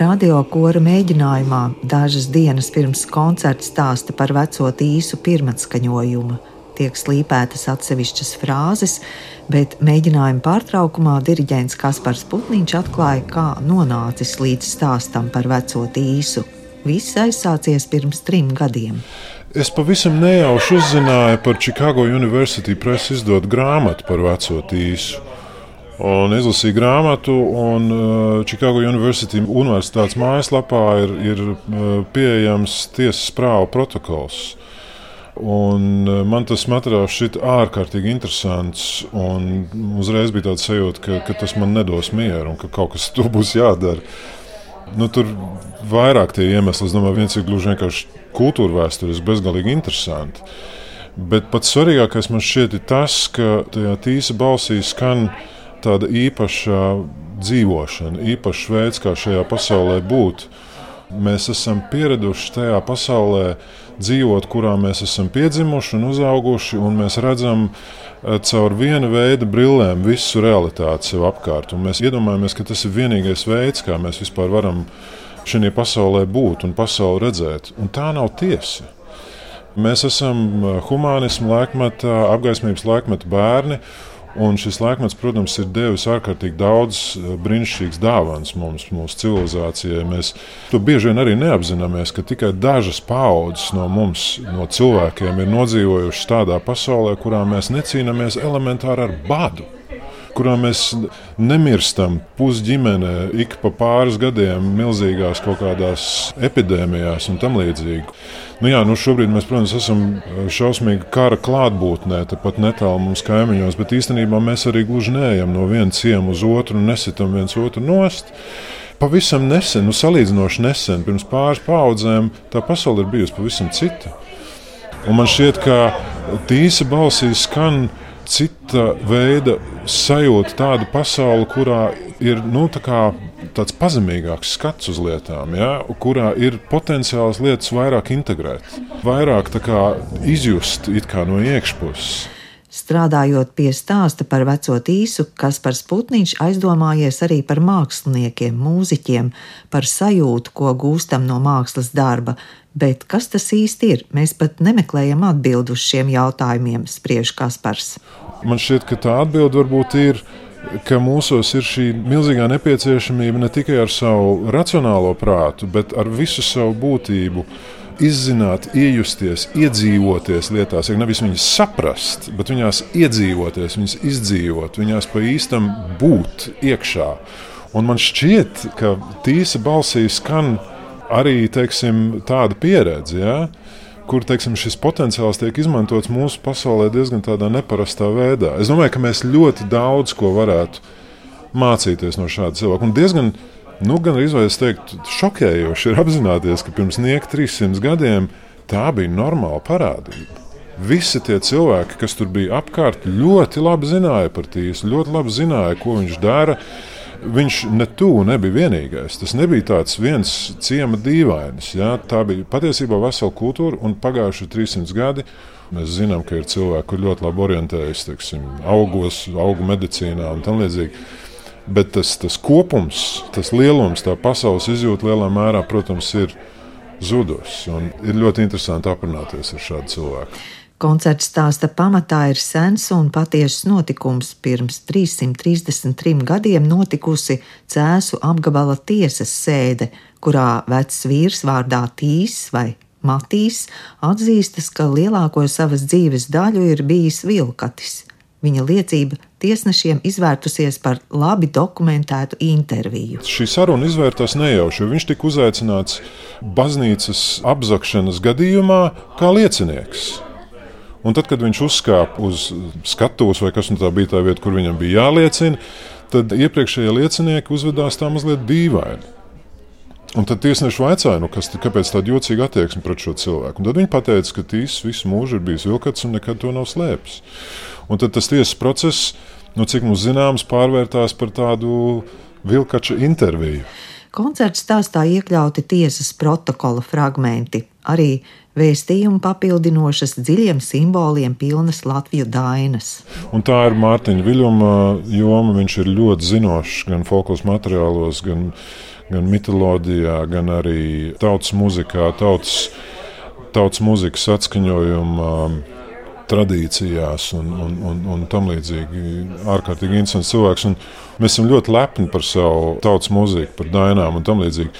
radio kora mēģinājumā dažas dienas pirms koncerta stāsta par veco īsu pirmatskaņojumu. Tiek slīpētas atsevišķas frāzes, bet mēģinājuma pārtraukumā diriģents Kaspars Putniņš atklāja, kā nonācis līdz stāstam par veco īsu. Viss aizsācies pirms trim gadiem. Es pavisam nejauši uzzināju par Chicago University Press izdotu grāmatu par veco tīsu. Un izlasīju grāmatu, un uh, Chicago University universitātes mājaslapā ir, ir uh, pieejams tiesas prāva protokols. Un uh, man tas materiāls šķiet ārkārtīgi interesants. Uzreiz bija tāds sajūta, ka, ka tas man nedos mieru un ka kaut kas tur būs jādara. Nu, tur vairāk tie iemesli. Es domāju, viens ir gluži vienkārši kultūra vēstures, bezgalīgi interesanti. Bet pats svarīgākais man šķiet ir tas, ka tajā tīsa balsī skan tāda īpaša dzīvošana, īpašs veids, kā šajā pasaulē būt. Mēs esam pieraduši tajā pasaulē dzīvot, kurā mēs esam piedzimuši un uzauguši, un mēs redzam, ka caur viena veida brillēm visu realitāti sev apkārt. Un mēs iedomājamies, ka tas ir vienīgais veids, kā mēs vispār varam šajā pasaulē būt un pasauli redzēt. Un tā nav tiesa. Mēs esam humānismu laikmeta, apgaismības laikmeta bērni. Un šis laikmets, protams, ir devis ārkārtīgi daudz eh, brīnišķīgas dāvanas mums, mūsu civilizācijai. Mēs to bieži vien arī neapzināmies, ka tikai dažas paudzes no mums, no cilvēkiem, ir nodzīvojušas tādā pasaulē, kurā mēs necīnāmies elementāri ar badu kurā mēs nemirstam pusģimenē ik pa pāris gadiem milzīgās kaut kādās epidēmijās un tam līdzīgi. Nu jā, nu šobrīd mēs, protams, esam šausmīgi kara klātbūtnē, tepat netālu mums kaimiņos, bet īstenībā mēs arī gluži neejam no viena ciema uz otru un nesitam viens otru nost. Pavisam nesen, nu, salīdzinoši nesen, pirms pāris paudzēm, tā pasaule ir bijusi pavisam cita. Un man šķiet, ka tīsa balsī skan cita veida sajūta, tāda pasaule, kurā ir nu, tā tāds pazemīgāks skats uz lietām, ja, kurā ir potenciāls lietas vairāk integrēt, vairāk kā, izjust kā no iekšpuses. Strādājot pie stāsta par veco tīsu, kas par Sputniņš aizdomājies arī par māksliniekiem, mūziķiem, par sajūtu, ko gūstam no mākslas darba, Bet kas tas īsti ir? Mēs pat nemeklējam atbildi uz šiem jautājumiem, spriež Kaspars. Man šķiet, ka tā atbilde varbūt ir ka mūsos ir šī milzīgā nepieciešamība ne tikai ar savu racionālo prātu, bet ar visu savu būtību. Izzināt, iejusties, iedzīvoties lietās, ja nevis viņas saprast, bet viņās iedzīvoties, viņas izdzīvot, viņās pa īstam būt iekšā. Un man šķiet, ka tīsa balsī skan arī teiksim, tāda pieredze. Ja? Kur teiksim, šis potenciāls tiek izmantots mūsu pasaulē diezgan tādā neparastā veidā. Es domāju, ka mēs ļoti daudz ko varētu mācīties no šāda cilvēka. Un diezgan, nu, gan arī es teiktu, šokējoši ir apzināties, ka pirms nieka 300 gadiem tā bija normāla parādība. Visi tie cilvēki, kas tur bija apkārt, ļoti labi zināja par tīsu, ļoti labi zināja, ko viņš dara viņš ne tuvu nebija vienīgais. Tas nebija tāds viens ciema dīvainis. Ja? Tā bija patiesībā vesela kultūra un pagājuši 300 gadi. Mēs zinām, ka ir cilvēki, kuriem ļoti labi orientējas teiksim, augos, augu medicīnā un tam līdzīgi. Bet tas, tas kopums, tas lielums, tā pasaules izjūta lielā mērā, protams, ir zudus. Ir ļoti interesanti aprunāties ar šādu cilvēku. Koncerts stāsta pamatā ir sens un patiesas notikums. Pirms 333 gadiem notikusi Cēsu apgabala tiesas sēde, kurā vecs vīrs vārdā Tīs vai Matīs atzīstas, ka lielāko savas dzīves daļu ir bijis vilkatis. Viņa liecība tiesnešiem izvērtusies par labi dokumentētu interviju. Šī saruna izvērtās nejauši, jo viņš tika uzaicināts baznīcas apzakšanas gadījumā kā liecinieks. Un tad, kad viņš uzkāpa uz skatuves, vai kas nu tā bija tā vieta, kur viņam bija jāliecina, tad iepriekšējie liecinieki uzvedās tā mazliet dīvaini. Un tad tiesneši vaicāja, nu, kas, kāpēc tāda jocīga attieksme pret šo cilvēku. Un tad viņi teica, ka Tīsas visu mūžu ir bijis vilkats un nekad to nav slēpis. Un tad tas tiesas process, nu, cik mums zināms, pārvērtās par tādu vilkača interviju. Koncerta stāstā iekļauti tiesas protokola fragmenti, arī vēstījumu papildinošas, dziļiem simboliem pilnas Latvijas dainas. Un tā ir Mārtiņa Viljuma joma. Viņš ir ļoti zinošs gan folkloras materiālos, gan, gan mitoloģijā, gan arī tautas muzikā, tautas, tautas muzikas atskaņojumā tradīcijās un, un, un, un tam līdzīgi. ārkārtīgi interesants cilvēks. Un mēs esam ļoti lepni par savu tautas mūziku, par dainām un tam līdzīgi.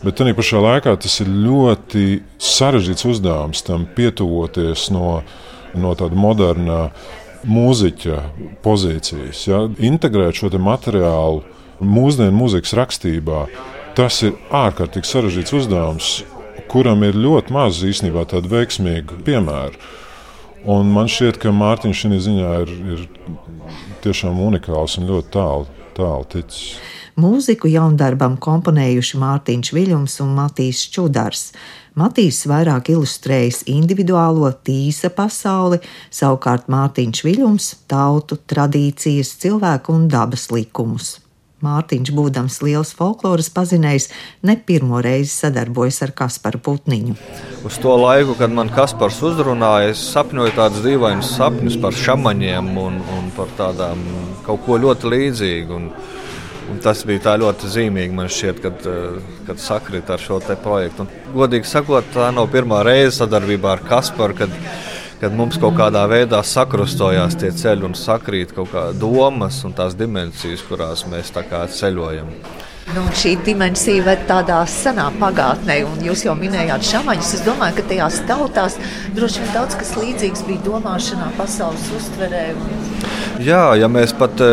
Bet tajā pašā laikā tas ir ļoti sarežģīts uzdevums tam pietuvoties no, no tāda moderna mūziķa pozīcijas. Ja? Integrēt šo materiālu mūsdienu mūzikas rakstībā, tas ir ārkārtīgi sarežģīts uzdevums, kuram ir ļoti maz īstenībā tādu veiksmīgu piemēru. Un man šķiet, ka Mārtiņš šajā ziņā ir, ir tiešām unikāls un ļoti tālu, tālu ticis. Mūziku jaundarbam komponējuši Mārtiņš Viļņums un Matīs Čudars. Matīs vairāk ilustrējis individuālo tīsa pasauli, savukārt Mārtiņš Viļņums - tautu, tradīcijas, cilvēku un dabas likumus. Mārtiņš, būdams liels folkloras pazinējs, ne pirmo reizi sadarbojas ar Kasparu Putniņu. Uz to laiku, kad man Kaspars uzrunāja, es sapņoju tādus dīvainus sapņus par šamaņiem un, un par tādām kaut ko ļoti līdzīgu. Un, un tas bija ļoti zīmīgi man šķiet, kad, kad sakrit ar šo projektu. Un, godīgi sakot, tā nav pirmā reize sadarbībā ar Kasparu kad mums kaut kādā veidā sakrustojās tie ceļi un sakrīt kaut kādas domas un tās dimensijas, kurās mēs ceļojam. Nu, šī dimensija ir tādā senā pagātnē, un jūs jau minējāt šāmaņus. Es domāju, ka tajās tautās droši vien daudz kas līdzīgs bija domāšanā, pasaules uztverē. Jā, ja mēs pat e,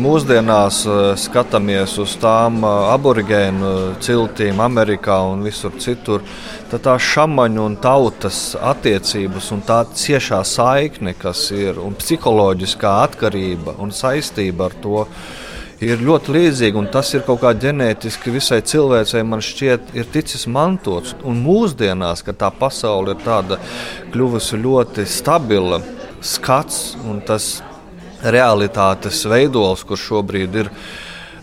mūsdienās e, skatāmies uz tām e, aborigēnu ciltīm Amerikā un visur citur, tad tā šāmaņu un tautas attiecības un tā ciešā saikne, kas ir un psiholoģiskā atkarība un saistība ar to ir ļoti līdzīga. Tas ir kaut kā ģenētiski visai cilvēcei, man šķiet, ir ticis mantots. Un mūsdienās, kad tā pasaule ir tāda kļuvusi ļoti stabila, skats un tas realitātes veidols, kurš šobrīd ir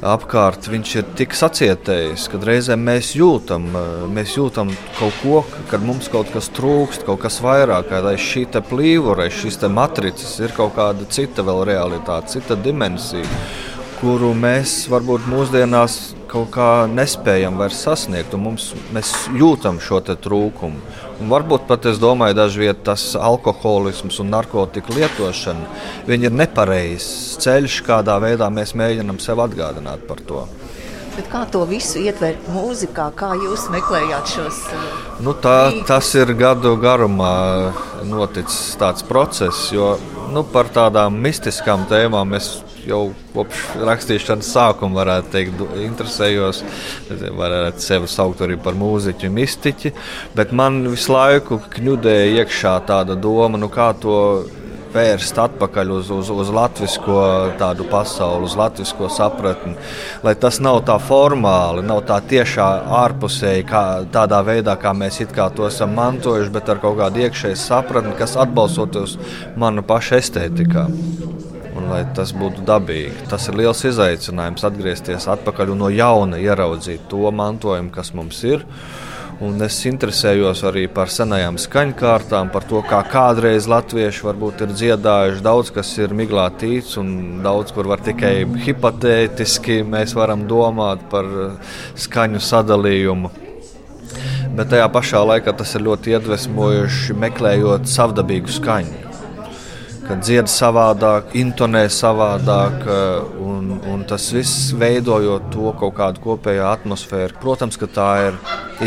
apkārt, viņš ir tik sacietējis, ka reizēm mēs jūtam, mēs jūtam kaut ko, kad mums kaut kas trūkst, kaut kas vairāk, aiz šī plīvura, aiz šīs matricas ir kaut kāda cita vēl realitāte, cita dimensija, kuru mēs varbūt mūsdienās kaut kā nespējam vairs sasniegt, un mums, mēs jūtam šo trūkumu. Un varbūt pat es domāju, dažviet tas alkoholisms un narkotiku lietošana ir nepareizs ceļš, kādā veidā mēs mēģinām sev atgādināt par to. Bet kā to visu ietvert mūzikā, kā jūs meklējāt šos? Uh, nu, tā, tas ir gadu garumā noticis tāds process, jo nu, par tādām mistiskām tēmām es jau kopš rakstīšanas sākuma, varētu teikt, interesējos. Varētu sevi saukt arī par mūziķu, mistiķi. Bet man visu laiku kņudēja iekšā tāda doma, nu kā to vērst atpakaļ uz, uz, uz latviešu tādu pasauli, uz latviešu sapratni. Lai tas nav tā formāli, nav tā tiešā ārpusēji, kā, tādā veidā, kā mēs to esam mantojuši, bet ar kaut kādu iekšēju sapratni, kas atbalstoties manu pašu estētikā lai tas būtu dabīgi. Tas ir liels izaicinājums atgriezties atpakaļ un no jauna ieraudzīt to mantojumu, kas mums ir. Un es interesējos arī par senajām skaņkārtām, par to, kā kādreiz latvieši varbūt ir dziedājuši. Daudz kas ir miglā tīts, un daudz kur var tikai hipotētiski mēs varam domāt par skaņu sadalījumu. Bet tajā pašā laikā tas ir ļoti iedvesmojoši meklējot savdabīgu skaņu kad dzied savādāk, intonē savādāk, eh, un, un tas viss veidojot to kaut kādu kopēju atmosfēru. Protams, ka tā ir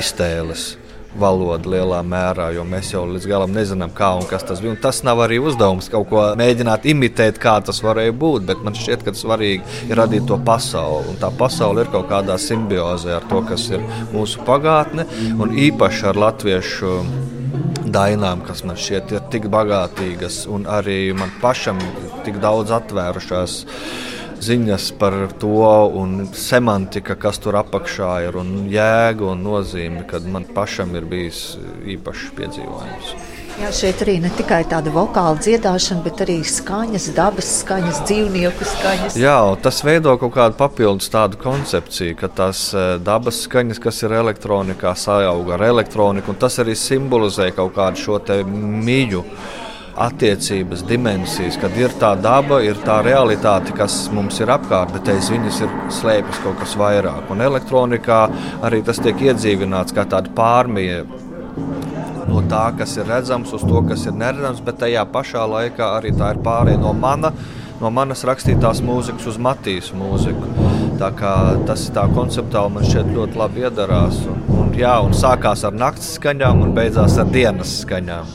iztēles valoda lielā mērā, jo mēs jau līdz galam nezinām, kā un kas tas bija. Un tas nav arī uzdevums kaut ko mēģināt imitēt, kā tas varēja būt, bet man šķiet, ka svarīgi ir radīt to pasauli. Un tā pasaule ir kaut kādā simbiozē ar to, kas ir mūsu pagātne, un īpaši ar latviešu dainām, kas man šķiet ir tik bagātīgas, un arī man pašam tik daudz atvērušās ziņas par to, un semantika, kas tur apakšā ir, un jēga un nozīme, kad man pašam ir bijis īpašs piedzīvojums. Jā, šeit arī ne tikai tāda vokāla dziedāšana, bet arī skaņas, dabas skaņas, dzīvnieku skaņas. Jā, tas veido kaut kādu papildus tādu koncepciju, ka tās eh, dabas skaņas, kas ir elektronikā, sajauga ar elektroniku, un tas arī simbolizē kaut kādu šo mīļu attiecības, dimensijas, kad ir tā daba, ir tā realitāte, kas mums ir apkārt, bet aiz viņas ir slēpjas kaut kas vairāk. Un elektronikā arī tas tiek iedzīvināts kā tāda pārmija no tā, kas ir redzams, uz to, kas ir neredzams, bet tajā pašā laikā arī tā ir pārējai no mana. No manas rakstītās mūzikas uz Matīs mūziku. Tā kā tas tā konceptuāli man šķiet ļoti labi iedarās. Un, un, jā, un sākās ar naktas skaņām un beidzās ar dienas skaņām.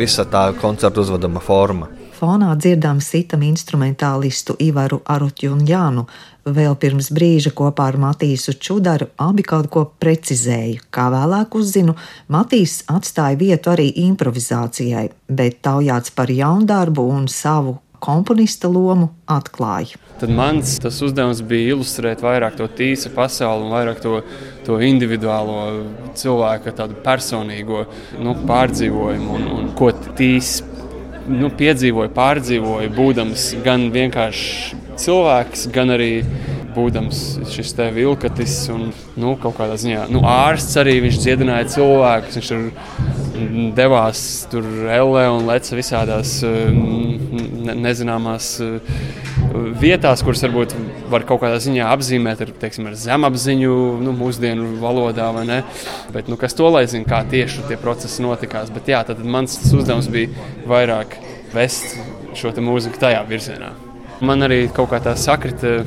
Visa tā koncerta uzvedama forma. Fonā dzirdam sitam instrumentālistu Ivaru Arutju un Jānu. Vēl pirms brīža kopā ar Matīsu Čudaru abi kaut ko precizēja. Kā vēlāk uzzinu, Matīs atstāja vietu arī improvizācijai, bet taujāts par jaundarbu un savu komponista lomu atklāja. Tad mans uzdevums bija ilustrēt vairāk to tīsa pasauli un vairāk to, to individuālo cilvēka personīgo nu, pārdzīvojumu un, un ko tīs nu, piedzīvoja, pārdzīvoja, būdams gan vienkārši cilvēks, gan arī būdams šis te vilkatis un nu, kaut kādā ziņā nu, ārsts arī viņš dziedināja cilvēkus. Viņš tur devās tur ellē un leca visādās ne, nezināmās vietās, kuras varbūt var kaut kādā ziņā apzīmēt ar, teiksim, ar zemapziņu, nu, mūsdienu valodā, vai ne? Bet, nu, kas to lai zina, kā tieši tie procesi notikās. Bet jā, tad mans uzdevums bija vairāk vest šo mūziku tajā virzienā. Man arī kaut kā tā sakrita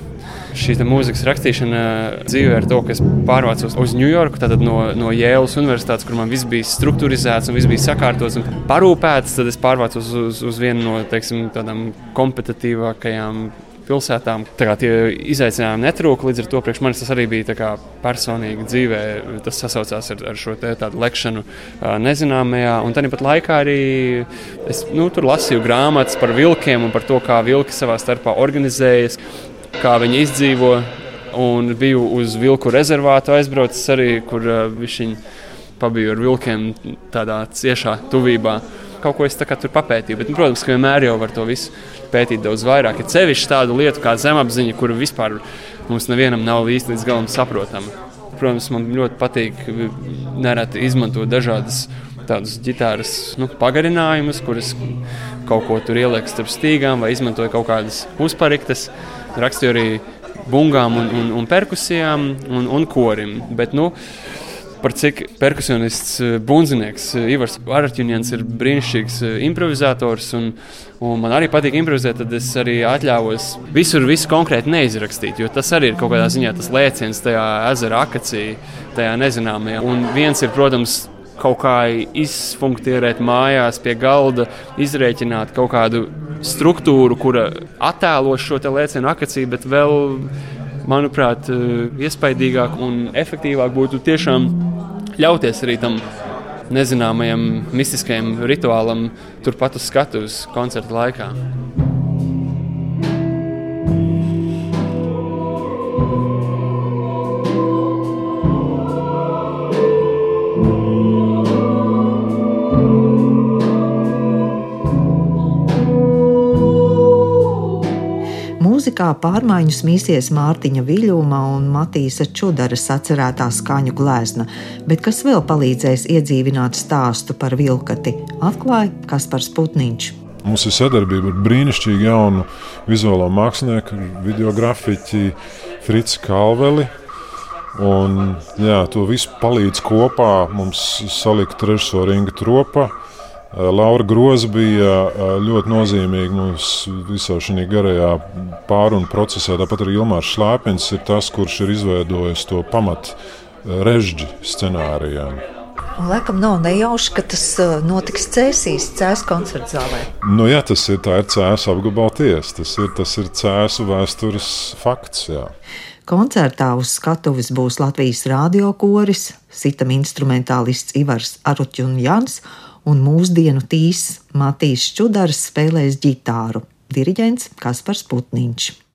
šī mūzikas rakstīšana dzīvē ar to, ka es pārvācos uz Ņujorku, tad no, no Jēlas Universitātes, kur man viss bija struktūrizēts un viss bija sakārtots un parūpēts. Tad es pārvācos uz, uz, uz vienu no teiksim, tādām kompetitīvākajām pilsētām. Tie izaicinājumi netrūka. Līdz ar to priekš manis tas arī bija personīgi dzīvē. Tas sasaucās ar, ar šo tādu lekšanu nezināmajā. Un tāpat laikā arī es nu, tur lasīju grāmatas par vilkiem un par to, kā vilki savā starpā organizējas, kā viņi izdzīvo. Un biju uz vilku rezervātu aizbraucis arī, kur uh, viņi pabiju ar vilkiem tādā ciešā tuvībā. Kaut ko es tur papētīju, bet, nu, protams, ka vienmēr jau var to visu pētīt daudz vairāk. Ir sevišķi tādu lietu kā zemapziņa, kuru vispār mums nevienam nav īsti līdz galam saprotama. Protams, man ļoti patīk nereti izmantot dažādas tādas ģitāras nu, pagarinājumus, kuras kaut ko tur ieliek starp stīgām vai izmantoja kaut kādas uzpariktas. Rakstīju arī bungām un, un, un perkusijām un, un korim. Bet, nu, par cik perkusionists, eh, bunzinieks eh, Ivars Arčņins ir brīnišķīgs eh, improvizators. Un, un man arī patīk improvizēt, tad es arī atļāvos visur visu konkrēti neizrakstīt. Jo tas arī ir kaut kādā ziņā tas lēciens tajā ezera akacī, tajā nezināmajā. Un viens ir, protams, kaut kā izfunkcionēt mājās pie galda, izrēķināt kaut kādu struktūru, kura attēlo šo lēcienu akacī, bet vēl manuprāt, iespaidīgāk un efektīvāk būtu tiešām ļauties arī tam nezināmajam mistiskajam rituālam turpat uz skatuves koncerta laikā. Mūzikā pārmaiņas mīsies Mārtiņa Viļņuma un Matīsa Čudara sacerētā skaņu glezna, bet kas vēl palīdzēs iedzīvināt stāstu par vilkati, atklāja Kaspars Putniņš. Mums ir sadarbība ar brīnišķīgu jaunu vizuālo mākslinieku, video grafiķi Fritzi Kalveli. Un, jā, to visu palīdz kopā mums salikt režisora Inga Tropa Eh, Laura Groza bija eh, ļoti nozīmīga mums visā šajā garajā pārunu procesā. Tāpat arī Ilmārs Šlāpins ir tas, kurš ir izveidojis to pamatu eh, režģi scenārijām. Un, laikam nav nejauši, ka tas notiks Cēsīs, Cēsīs koncerta zālē. Nu, jā, tas ir, ir Cēsīs apgabala tiesa. Tas ir, tas ir Cēsīs vēstures fakts. Jā. Koncertā uz skatuves būs Latvijas radiokoris, sitam instrumentālists Ivars Arutjunjans un mūsdienu tīs Matīs Čudars spēlēs ģitāru, diriģents Kaspars Putniņš.